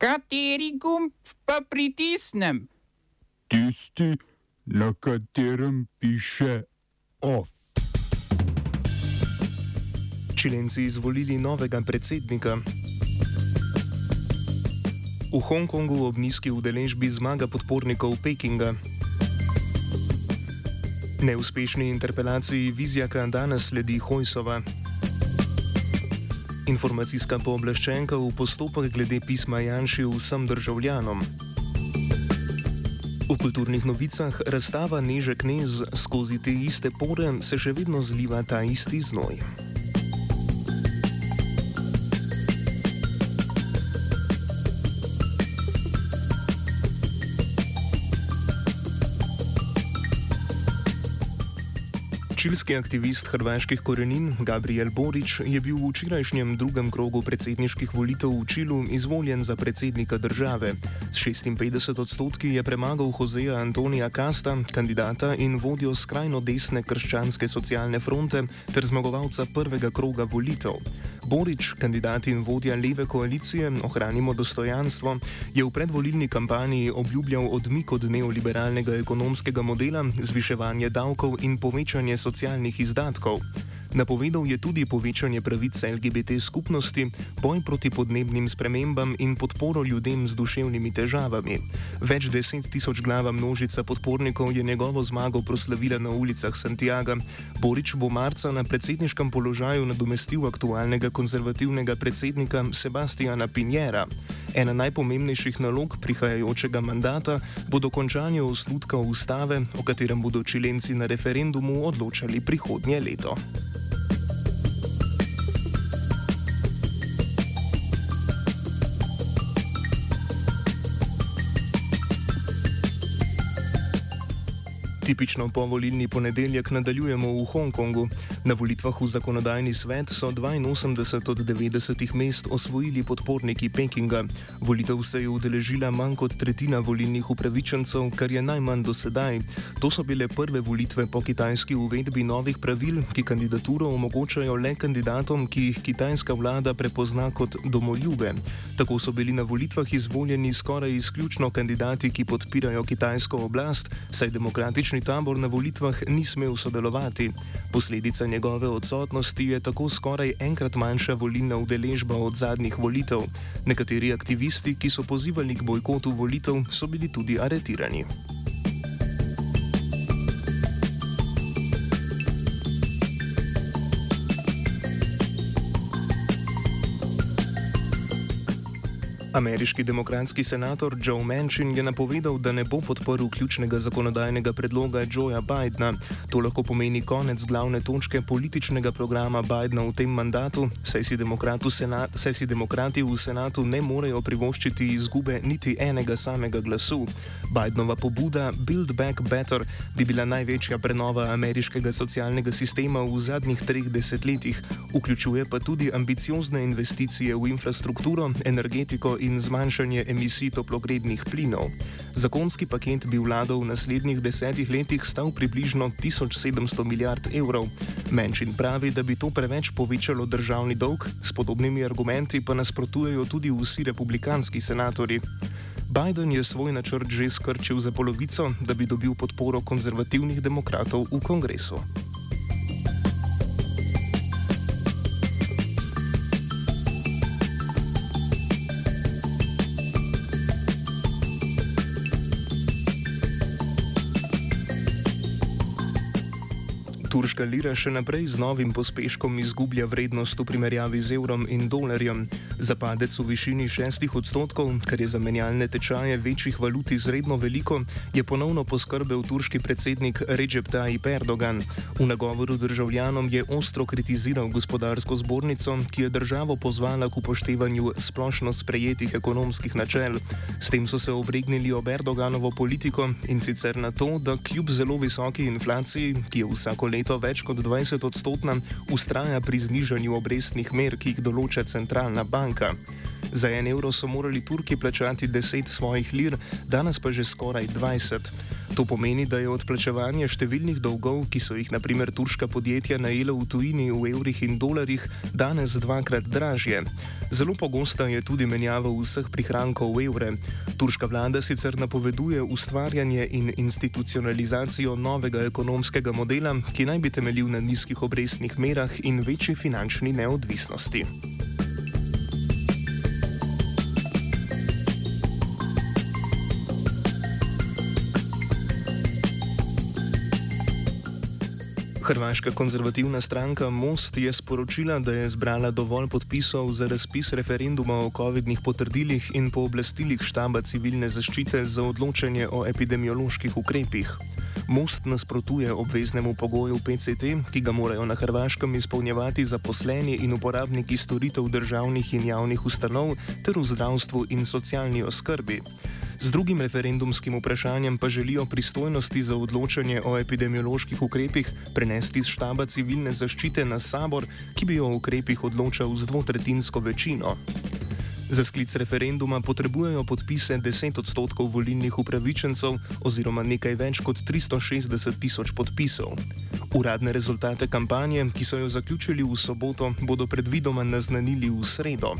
Kateri gumb pa pritisnem? Tisti, na katerem piše OF. Čilenci izvolili novega predsednika. V Hongkongu ob nizki udeležbi zmaga podpornikov Pekinga. Neuspešni interpelaciji Vizjaka danes sledi Hojsova. Informacijska pooblaščenka v postopek glede pisma Janši vsem državljanom. V kulturnih novicah razstava Neže Knez skozi te iste pore se še vedno zliva ta isti znoj. Čilski aktivist hrvaških korenin Gabriel Borič je bil v včerajšnjem drugem krogu predsedniških volitev v Čilu izvoljen za predsednika države. S 56 odstotki je premagal Joseja Antonija Kasta, kandidata in vodjo skrajno desne krščanske socialne fronte ter zmagovalca prvega kroga volitev. Borič, kandidat in vodja leve koalicije Ohranimo dostojanstvo, je v predvolilni kampanji obljubljal odmik od neoliberalnega ekonomskega modela, zviševanje davkov in povečanje socialnih izdatkov. Napovedal je tudi povečanje pravic LGBT skupnosti, boj proti podnebnim spremembam in podporo ljudem z duševnimi težavami. Več deset tisoč glava množica podpornikov je njegovo zmago proslavila na ulicah Santiago. Borič bo marca na predsedniškem položaju nadomestil aktualnega konzervativnega predsednika Sebastiana Pinjera. Ena najpomembnejših nalog prihajajočega mandata bo dokončanje osnutka ustave, o katerem bodo čilenci na referendumu odločali prihodnje leto. Tipično povolilni ponedeljek nadaljujemo v Hongkongu. Na volitvah v zakonodajni svet so 82 od 90 mest osvojili podporniki Pekinga. Volitev se je udeležila manj kot tretjina volilnih upravičencev, kar je najmanj do sedaj. To so bile prve volitve po kitajski uvedbi novih pravil, ki kandidaturo omogočajo le kandidatom, ki jih kitajska vlada prepozna kot domoljube. Tako so bili na volitvah izvoljeni skoraj izključno kandidati, ki podpirajo kitajsko oblast, saj demokratični tabor na volitvah ni smel sodelovati. Posledica njegove odsotnosti je tako skoraj enkrat manjša volilna udeležba od zadnjih volitev. Nekateri aktivisti, ki so pozivali k bojkotu volitev, so bili tudi aretirani. Ameriški demokratski senator Joe Manchin je napovedal, da ne bo podporil ključnega zakonodajnega predloga Joea Bidna. To lahko pomeni konec glavne točke političnega programa Bidna v tem mandatu, saj si, senat, saj si demokrati v senatu ne morejo privoščiti izgube niti enega samega glasu. Bidnova pobuda Build Back Better bi bila največja prenova ameriškega socialnega sistema v zadnjih treh desetletjih, vključuje pa tudi ambiciozne investicije v infrastrukturo, energetiko in zmanjšanje emisij toplogrednih plinov. Zakonski paket bi vladal v naslednjih desetih letih stal približno 1700 milijard evrov. Menšin pravi, da bi to preveč povečalo državni dolg, s podobnimi argumenti pa nasprotujejo tudi vsi republikanski senatori. Biden je svoj načrt že skrčil za polovico, da bi dobil podporo konzervativnih demokratov v kongresu. Turška lira še naprej z novim pospeškom izgublja vrednost v primerjavi z evrom in dolarjem. Zapadec v višini 6 odstotkov, kar je za menjalne tečaje večjih valut izredno veliko, je ponovno poskrbel turški predsednik Recep Tayyip Erdogan. V nagovoru državljanom je ostro kritiziral gospodarsko zbornico, ki je državo pozvala k upoštevanju splošno sprejetih ekonomskih načel. S tem so se obregnili ob Erdoganovo politiko in sicer na to, da kljub zelo visoki inflaciji, ki je vsako leto leto več kot 20 odstotna, ustraja pri znižanju obrestnih mer, ki jih določa centralna banka. Za en evro so morali Turki plačati 10 svojih lir, danes pa že skoraj 20. To pomeni, da je odplačevanje številnih dolgov, ki so jih naprimer turška podjetja najela v tujini v evrih in dolarjih, danes dvakrat dražje. Zelo pogosta je tudi menjava vseh prihrankov v evre. Turška vlada sicer napoveduje ustvarjanje in institucionalizacijo novega ekonomskega modela, ki naj bi temeljil na nizkih obrestnih merah in večji finančni neodvisnosti. Hrvaška konzervativna stranka Most je sporočila, da je zbrala dovolj podpisov za razpis referenduma o COVID-nih potrdilih in pooblastilih štaba civilne zaščite za odločanje o epidemioloških ukrepih. Most nasprotuje obveznemu pogoju PCT, ki ga morajo na Hrvaškem izpolnjevati zaposleni in uporabniki storitev državnih in javnih ustanov ter v zdravstvu in socialni oskrbi. Z drugim referendumskim vprašanjem pa želijo pristojnosti za odločanje o epidemioloških ukrepih prenesti z štaba civilne zaščite na sabor, ki bi o ukrepih odločal z dvotretinsko večino. Za sklic referenduma potrebujejo podpise 10 odstotkov volilnih upravičencev oziroma nekaj več kot 360 tisoč podpisov. Uradne rezultate kampanje, ki so jo zaključili v soboto, bodo predvidoma naznanili v sredo.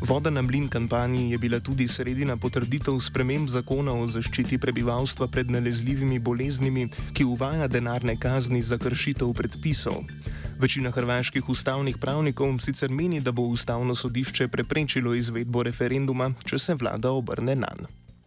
Voda na mlin kampanji je bila tudi sredina potrditev sprememb zakona o zaščiti prebivalstva pred nalezljivimi boleznimi, ki uvaja denarne kazni za kršitev predpisov. Večina hrvaških ustavnih pravnikov sicer meni, da bo ustavno sodišče preprečilo izvedbo referenduma, če se vlada obrne na nj.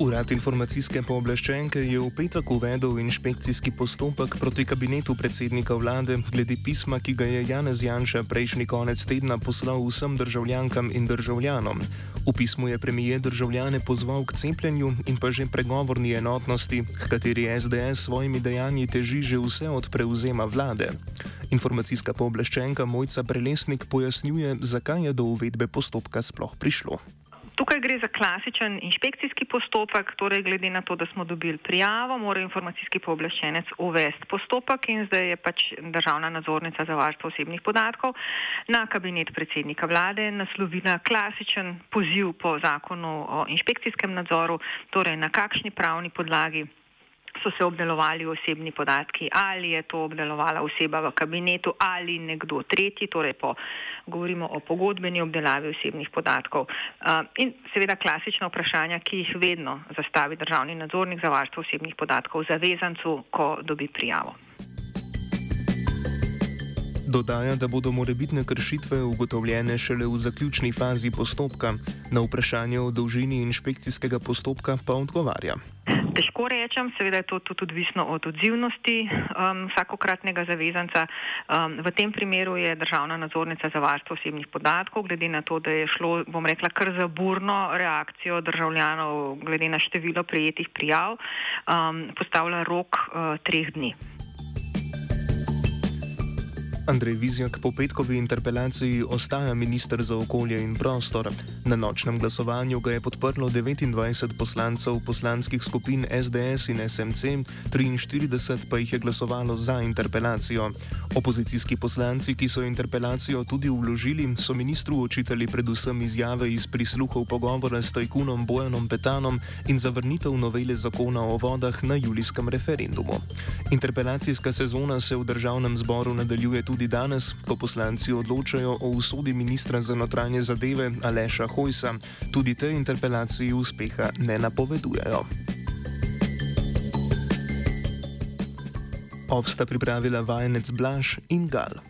Urad informacijske pooblaščenke je v petek uvedel inšpekcijski postopek proti kabinetu predsednika vlade glede pisma, ki ga je Janez Janša prejšnji konec tedna poslal vsem državljankam in državljanom. V pismu je premije državljane pozval k cepljenju in pa že pregovorni enotnosti, h kateri SDS svojimi dejanji teži že vse od prevzema vlade. Informacijska pooblaščenka Mojca Prelesnik pojasnjuje, zakaj je do uvedbe postopka sploh prišlo. Tukaj gre za klasičen inšpekcijski postopek, torej glede na to, da smo dobili prijavo, mora informacijski pooblaščenec uvesti postopek in zdaj je pač državna nadzornica za varstvo osebnih podatkov na kabinet predsednika vlade naslovila klasičen poziv po zakonu o inšpekcijskem nadzoru, torej na kakšni pravni podlagi so se obdelovali osebni podatki, ali je to obdelovala oseba v kabinetu ali nekdo tretji, torej po, govorimo o pogodbeni obdelavi osebnih podatkov. In seveda klasična vprašanja, ki jih vedno zastavi državni nadzornik za varstvo osebnih podatkov zavezancu, ko dobi prijavo. Dodaja, da bodo morebitne kršitve ugotovljene šele v zaključni fazi postopka, na vprašanje o dolžini inšpekcijskega postopka pa odgovarja. Težko rečem, seveda je to tudi odvisno od odzivnosti um, vsakokratnega zavezanca. Um, v tem primeru je državna nadzornica za varstvo osebnih podatkov, glede na to, da je šlo, bom rekla, kar za burno reakcijo državljanov, glede na število prijetih prijav, um, postavila rok uh, treh dni. Andrej Vizjak po petkovi interpelaciji ostaja ministr za okolje in prostor. Na nočnem glasovanju ga je podprlo 29 poslancev poslanskih skupin SDS in SMC, 43 pa jih je glasovalo za interpelacijo. Opozicijski poslanci, ki so interpelacijo tudi vložili, so ministru očitali predvsem izjave iz prisluhov pogovora s tajkunom Bojanom Petanom in zavrnitev novele zakona o vodah na julijskem referendumu. Interpelacijska sezona se v državnem zboru nadaljuje tudi danes, ko poslanci odločajo o usodi ministra za notranje zadeve Aleša Hojsa, tudi te interpelacije uspeha ne napovedujejo. Ovsta pripravila vajenec Blaž in Gal.